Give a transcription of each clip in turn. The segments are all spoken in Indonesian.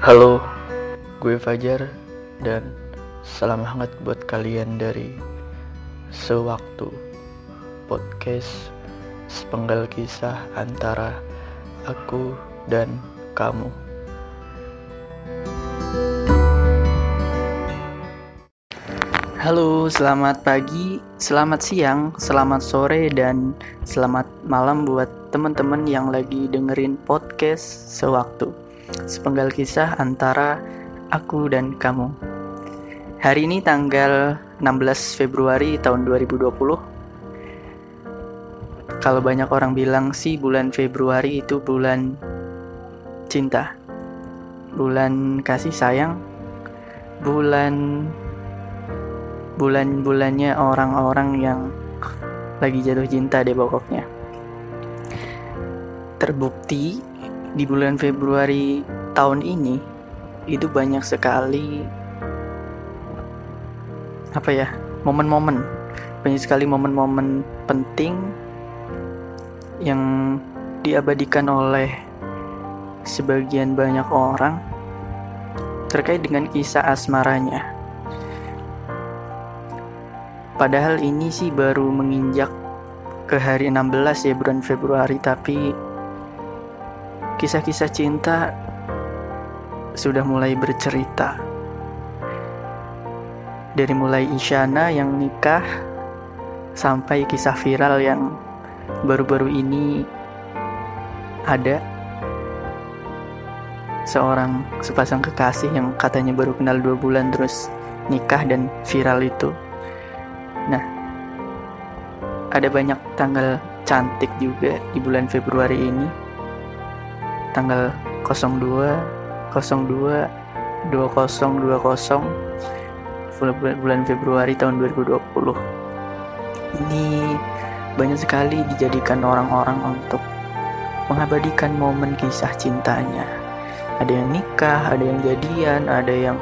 Halo, gue Fajar dan salam hangat buat kalian dari Sewaktu Podcast Sepenggal kisah antara aku dan kamu Halo, selamat pagi, selamat siang, selamat sore, dan selamat malam buat teman-teman yang lagi dengerin podcast sewaktu. Sepenggal kisah antara aku dan kamu. Hari ini tanggal 16 Februari tahun 2020. Kalau banyak orang bilang sih bulan Februari itu bulan cinta. Bulan kasih sayang, bulan bulan-bulannya orang-orang yang lagi jatuh cinta deh pokoknya. Terbukti di bulan Februari tahun ini itu banyak sekali apa ya momen-momen banyak sekali momen-momen penting yang diabadikan oleh sebagian banyak orang terkait dengan kisah asmaranya. Padahal ini sih baru menginjak ke hari 16 ya bulan Februari tapi kisah-kisah cinta sudah mulai bercerita. Dari mulai Isyana yang nikah sampai kisah viral yang baru-baru ini ada seorang sepasang kekasih yang katanya baru kenal dua bulan terus nikah dan viral itu. Nah, ada banyak tanggal cantik juga di bulan Februari ini. Tanggal 02, 02, 2020 bulan Februari tahun 2020. Ini banyak sekali dijadikan orang-orang untuk mengabadikan momen kisah cintanya. Ada yang nikah, ada yang jadian, ada yang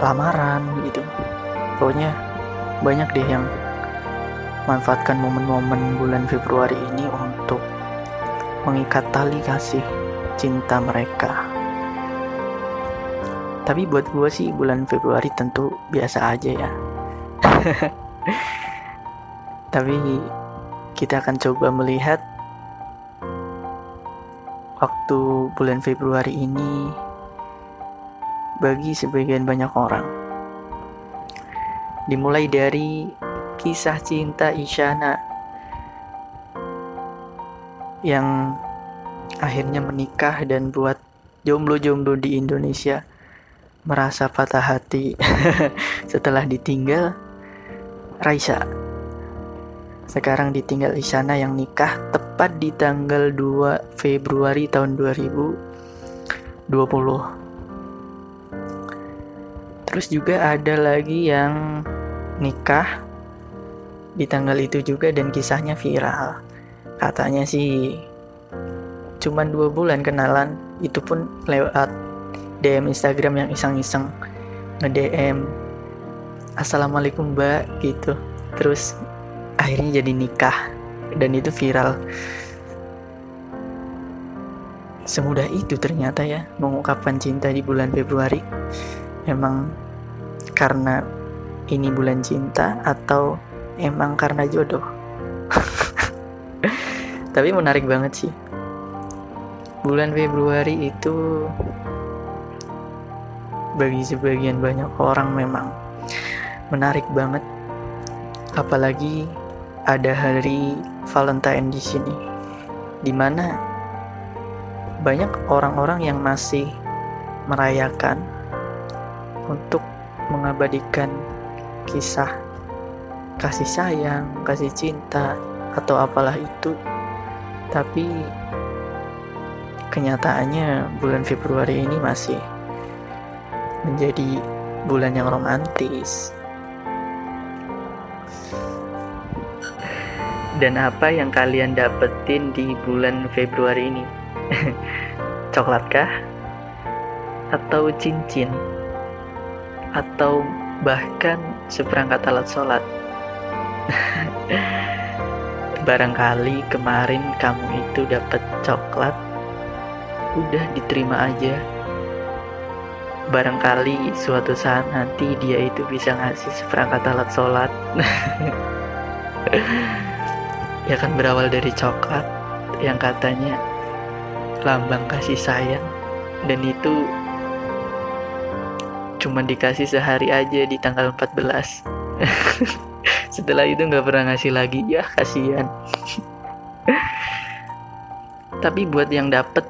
lamaran gitu pokoknya banyak deh yang manfaatkan momen-momen bulan Februari ini untuk mengikat tali kasih cinta mereka. Tapi buat gue sih bulan Februari tentu biasa aja ya. Tapi kita akan coba melihat waktu bulan Februari ini bagi sebagian banyak orang dimulai dari kisah cinta Isyana yang akhirnya menikah dan buat jomblo-jomblo di Indonesia merasa patah hati setelah ditinggal Raisa. Sekarang ditinggal Isyana yang nikah tepat di tanggal 2 Februari tahun 2020. Terus juga ada lagi yang nikah di tanggal itu juga dan kisahnya viral. Katanya sih cuman dua bulan kenalan, itu pun lewat DM Instagram yang iseng-iseng nge-DM Assalamualaikum mbak gitu. Terus akhirnya jadi nikah dan itu viral. Semudah itu ternyata ya mengungkapkan cinta di bulan Februari. Emang karena ini bulan cinta atau emang karena jodoh tapi menarik banget sih. Bulan Februari itu bagi sebagian banyak orang memang menarik banget. Apalagi ada hari Valentine di sini di mana banyak orang-orang yang masih merayakan untuk mengabadikan kisah kasih sayang, kasih cinta, atau apalah itu. Tapi kenyataannya bulan Februari ini masih menjadi bulan yang romantis. Dan apa yang kalian dapetin di bulan Februari ini? Coklatkah? Atau cincin? Atau bahkan seperangkat alat sholat. Barangkali kemarin kamu itu dapat coklat. Udah diterima aja. Barangkali suatu saat nanti dia itu bisa ngasih seperangkat alat sholat. Ya kan berawal dari coklat yang katanya lambang kasih sayang. Dan itu cuma dikasih sehari aja di tanggal 14 setelah itu nggak pernah ngasih lagi. Ya kasihan. Tapi buat yang dapet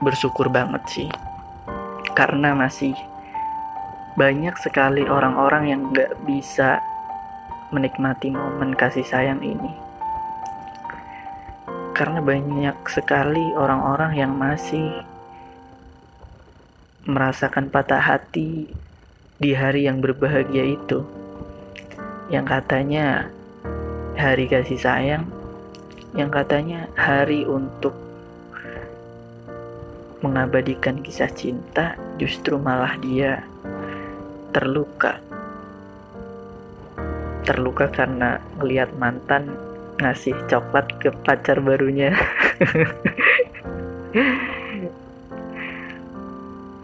bersyukur banget sih. Karena masih banyak sekali orang-orang yang nggak bisa menikmati momen kasih sayang ini. Karena banyak sekali orang-orang yang masih merasakan patah hati di hari yang berbahagia itu yang katanya hari kasih sayang yang katanya hari untuk mengabadikan kisah cinta justru malah dia terluka. Terluka karena melihat mantan ngasih coklat ke pacar barunya.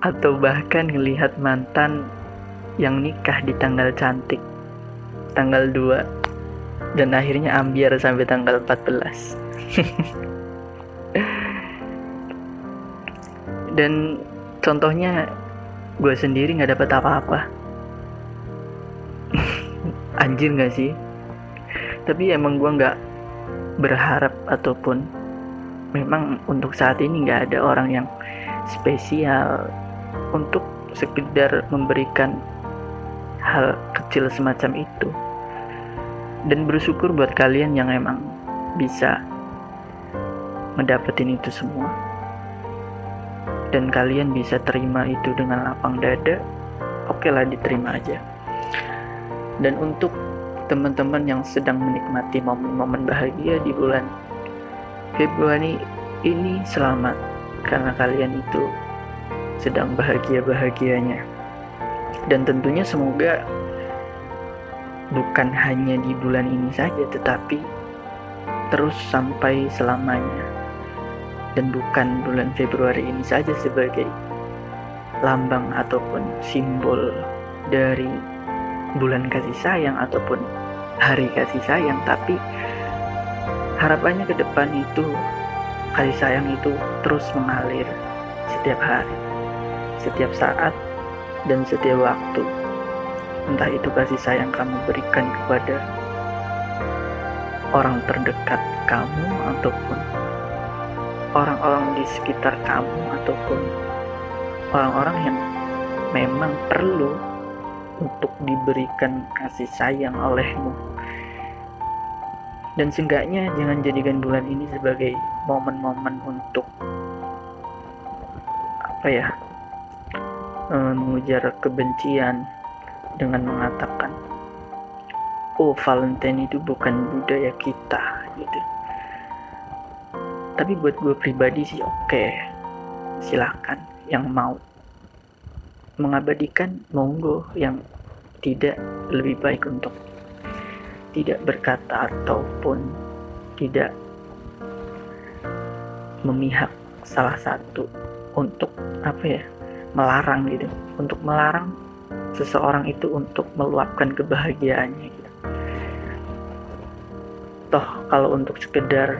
Atau bahkan melihat mantan yang nikah di tanggal cantik tanggal 2 dan akhirnya ambiar sampai tanggal 14 dan contohnya gue sendiri nggak dapat apa-apa. Anjir gak sih? Tapi emang gue nggak berharap ataupun memang untuk saat ini nggak ada orang yang spesial untuk sekedar memberikan hal kecil semacam itu dan bersyukur buat kalian yang emang bisa mendapetin itu semua. Dan kalian bisa terima itu dengan lapang dada oke lah diterima aja. Dan untuk teman-teman yang sedang menikmati momen-momen bahagia di bulan Februari ini selamat. Karena kalian itu sedang bahagia-bahagianya. Dan tentunya semoga bukan hanya di bulan ini saja tetapi terus sampai selamanya. Dan bukan bulan Februari ini saja sebagai lambang ataupun simbol dari bulan kasih sayang ataupun hari kasih sayang tapi harapannya ke depan itu kasih sayang itu terus mengalir setiap hari, setiap saat, dan setiap waktu. Entah itu kasih sayang kamu berikan kepada orang terdekat kamu ataupun orang-orang di sekitar kamu ataupun orang-orang yang memang perlu untuk diberikan kasih sayang olehmu. Dan seenggaknya jangan jadikan bulan ini sebagai momen-momen untuk apa ya eh, mengujar kebencian dengan mengatakan oh Valentine itu bukan budaya kita gitu. Tapi buat gue pribadi sih oke. Okay. silahkan yang mau mengabadikan monggo. Yang tidak lebih baik untuk tidak berkata ataupun tidak memihak salah satu untuk apa ya melarang gitu. Untuk melarang seseorang itu untuk meluapkan kebahagiaannya gitu. Toh kalau untuk sekedar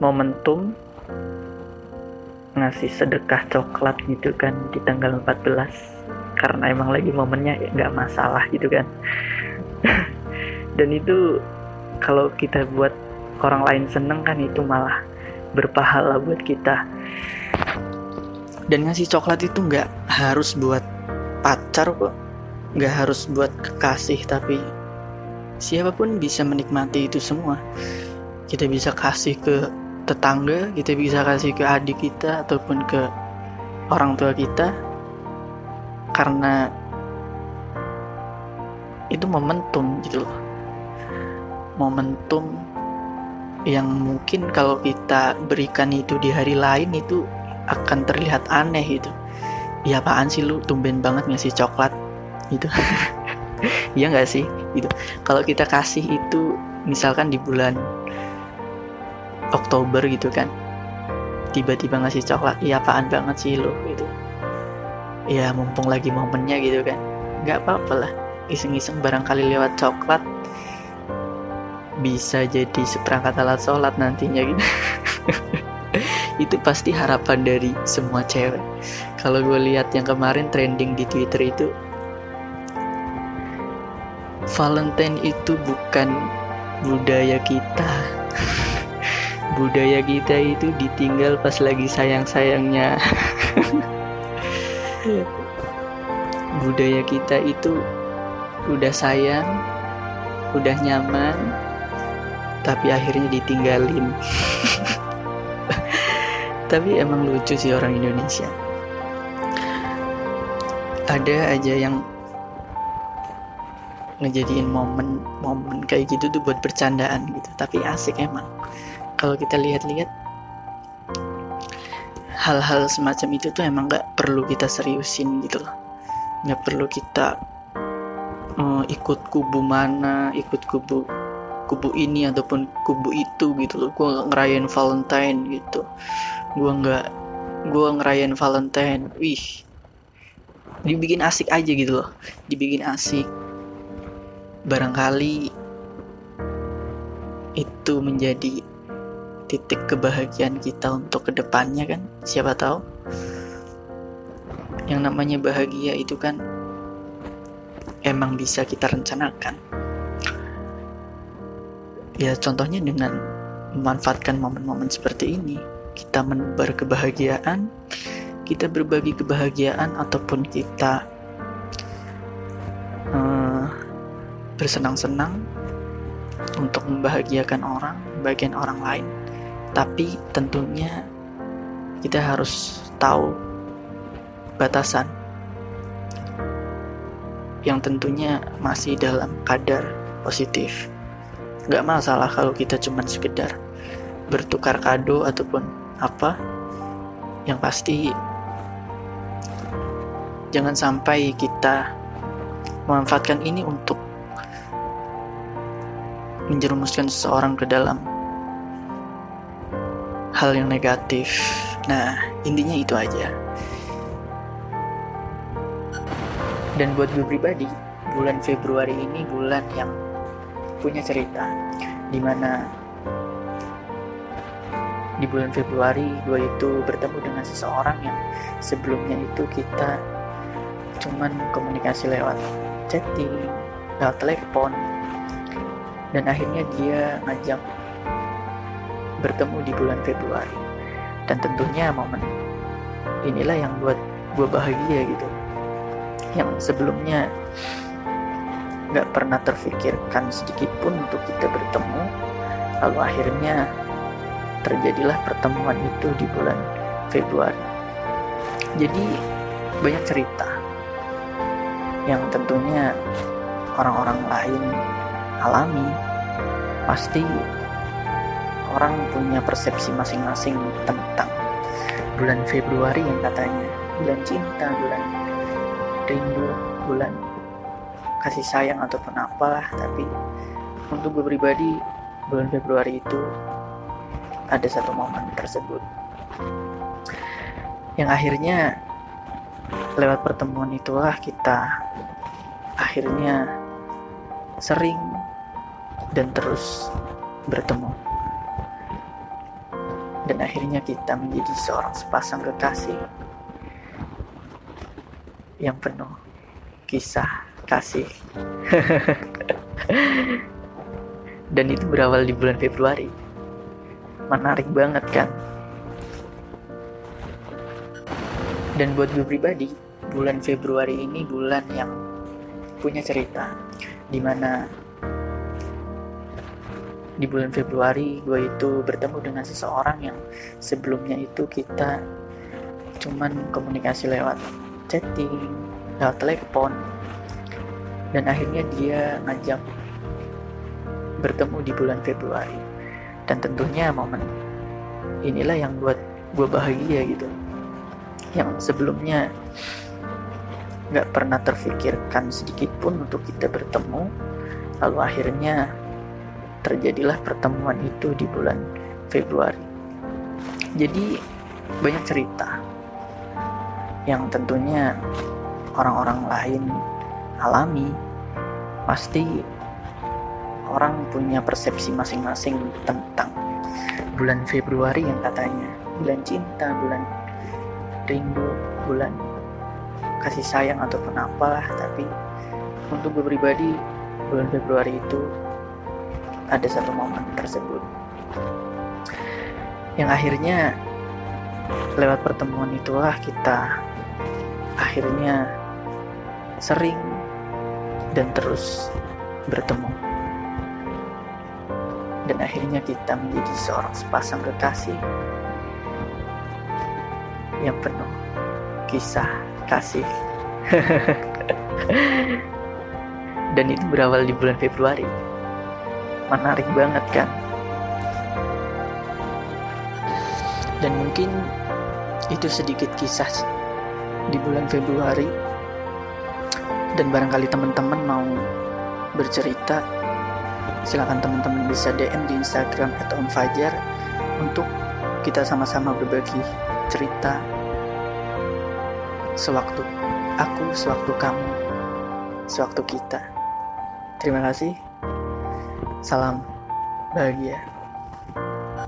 momentum ngasih sedekah coklat gitu kan di tanggal 14 karena emang lagi momennya ya nggak masalah gitu kan. Dan itu kalau kita buat orang lain seneng kan itu malah berpahala buat kita. Dan ngasih coklat itu nggak harus buat pacar kok. Nggak harus buat kekasih tapi siapa pun bisa menikmati itu semua. Kita bisa kasih ke tetangga kita bisa kasih ke adik kita ataupun ke orang tua kita karena itu momentum gitu loh. Momentum yang mungkin kalau kita berikan itu di hari lain itu akan terlihat aneh gitu ya apaan sih lu? Tumben banget ngasih coklat. Gitu. Iya nggak sih? Gitu. Kalau kita kasih itu misalkan di bulan Oktober gitu kan tiba-tiba ngasih coklat iya apaan banget sih lo gitu. Ya mumpung lagi momennya gitu kan. Nggak apa-apa lah. Iseng-iseng barangkali lewat coklat bisa jadi seperangkat alat sholat nantinya gitu itu pasti harapan dari semua cewek. Kalau gue lihat yang kemarin trending di twitter itu Valentine itu bukan budaya kita. Budaya kita itu ditinggal pas lagi sayang-sayangnya. Budaya kita itu udah sayang udah nyaman tapi akhirnya ditinggalin tapi emang lucu sih orang Indonesia. Ada aja yang ngejadiin momen-momen kayak gitu tuh buat bercandaan gitu. Tapi asik emang. Kalau kita lihat-lihat hal-hal semacam itu tuh emang nggak perlu kita seriusin gitu loh. Nggak perlu kita uh, ikut kubu mana ikut kubu kubu ini ataupun kubu itu gitu loh. Gue ngerayain Valentine gitu gue nggak gue ngerayain Valentine. Wih. Dibikin asik aja gitu loh. Dibikin asik. Barangkali itu menjadi titik kebahagiaan kita untuk ke depannya kan? Siapa tahu? Yang namanya bahagia itu kan emang bisa kita rencanakan. Ya contohnya dengan memanfaatkan momen-momen seperti ini kita menebar kebahagiaan kita berbagi kebahagiaan ataupun kita uh, bersenang-senang untuk membahagiakan orang bagian orang lain tapi tentunya kita harus tahu batasan yang tentunya masih dalam kadar positif. Gak masalah kalau kita cuma sekedar bertukar kado ataupun apa. Yang pasti jangan sampai kita memanfaatkan ini untuk menjerumuskan seseorang ke dalam hal yang negatif. Nah, intinya itu aja. Dan buat gue pribadi, bulan Februari ini bulan yang punya cerita. Di mana di bulan Februari gue itu bertemu dengan seseorang yang sebelumnya itu kita cuman komunikasi lewat chatting, lewat telepon, dan akhirnya dia ngajak bertemu di bulan Februari. Dan tentunya momen inilah yang buat gue bahagia gitu. Yang sebelumnya nggak pernah terfikirkan sedikit pun untuk kita bertemu. Lalu akhirnya terjadilah pertemuan itu di bulan Februari. Jadi banyak cerita yang tentunya orang-orang lain alami. Pasti orang punya persepsi masing-masing tentang bulan Februari yang katanya bulan cinta, bulan rindu, bulan kasih sayang ataupun apa, tapi untuk gue pribadi bulan Februari itu ada satu momen tersebut. Yang akhirnya lewat pertemuan itulah kita akhirnya sering dan terus bertemu. Dan akhirnya kita menjadi seorang sepasang kekasih yang penuh kisah kasih. Dan itu berawal di bulan Februari menarik banget kan? Dan buat gue pribadi bulan Februari ini bulan yang punya cerita di mana di bulan Februari gue itu bertemu dengan seseorang yang sebelumnya itu kita cuman komunikasi lewat chatting, lewat telepon dan akhirnya dia ngajak bertemu di bulan Februari dan tentunya momen inilah yang buat gue bahagia gitu yang sebelumnya nggak pernah terfikirkan sedikit pun untuk kita bertemu lalu akhirnya terjadilah pertemuan itu di bulan Februari. Jadi banyak cerita yang tentunya orang-orang lain alami pasti orang punya persepsi masing-masing tentang bulan Februari yang katanya bulan cinta, bulan rindu, bulan kasih sayang ataupun apalah tapi untuk gue pribadi bulan Februari itu ada satu momen tersebut. Yang akhirnya lewat pertemuan itulah kita akhirnya sering dan terus bertemu dan akhirnya kita menjadi seorang sepasang kekasih. Yang penuh kisah kasih. Dan itu berawal di bulan Februari. Menarik banget kan? Dan mungkin itu sedikit kisah di bulan Februari. Dan barangkali teman-teman mau bercerita silahkan teman-teman bisa DM di Instagram atau Fajar untuk kita sama-sama berbagi cerita sewaktu aku, sewaktu kamu, sewaktu kita. Terima kasih. Salam bahagia.